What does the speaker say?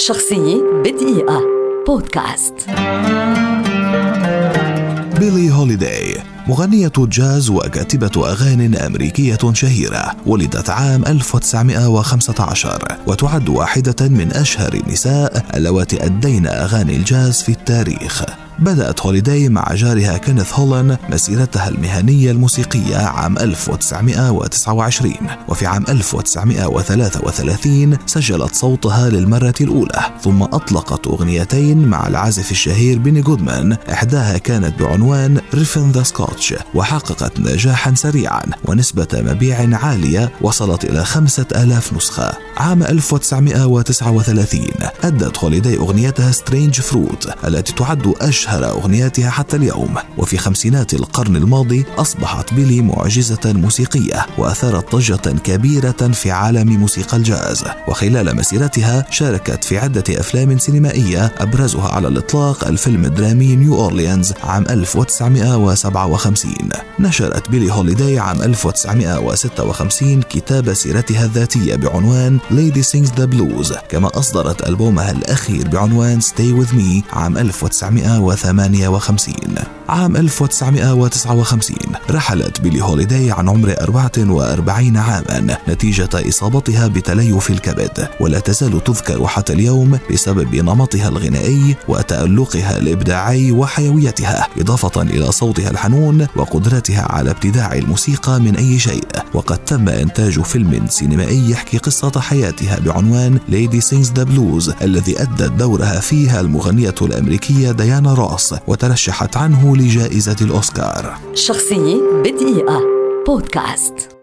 شخصية بدقيقة. بودكاست. بيلي هوليداي مغنية جاز وكاتبة أغاني أمريكية شهيرة ولدت عام 1915 وتعد واحدة من أشهر النساء اللواتي أدين أغاني الجاز في التاريخ. بدأت هوليداي مع جارها كينيث هولن مسيرتها المهنية الموسيقية عام 1929 وفي عام 1933 سجلت صوتها للمرة الأولى ثم أطلقت أغنيتين مع العازف الشهير بيني جودمان إحداها كانت بعنوان Riffin' the Scotch وحققت نجاحا سريعا ونسبة مبيع عالية وصلت إلى خمسة آلاف نسخة. عام 1939 أدت هوليداي أغنيتها Strange Fruit التي تعد أشهر أشهر أغنياتها حتى اليوم. وفي خمسينات القرن الماضي أصبحت بيلي معجزة موسيقية وأثارت ضجة كبيرة في عالم موسيقى الجاز. وخلال مسيرتها شاركت في عدة أفلام سينمائية أبرزها على الإطلاق الفيلم الدرامي نيو أورليانز عام 1957 نشرت بيلي هوليداي عام 1956 كتاب سيرتها الذاتية بعنوان Lady Sings the Blues. كما أصدرت ألبومها الأخير بعنوان Stay With Me عام 1958 1958 عام 1959 رحلت بيلي هوليداي عن عمر 44 عاما. نتيجة إصابتها بتليف الكبد ولا تزال تذكر حتى اليوم بسبب نمطها الغنائي وتألقها الإبداعي وحيويتها إضافة إلى صوتها الحنون وقدرتها على ابتداع الموسيقى من أي شيء. وقد تم إنتاج فيلم سينمائي يحكي قصة حياتها بعنوان Lady Sings the Blues الذي أدت دورها فيها المغنية الأمريكية ديانا روس وترشحت عنه لجائزة الأوسكار. شخصية بدقيقة. بودكاست.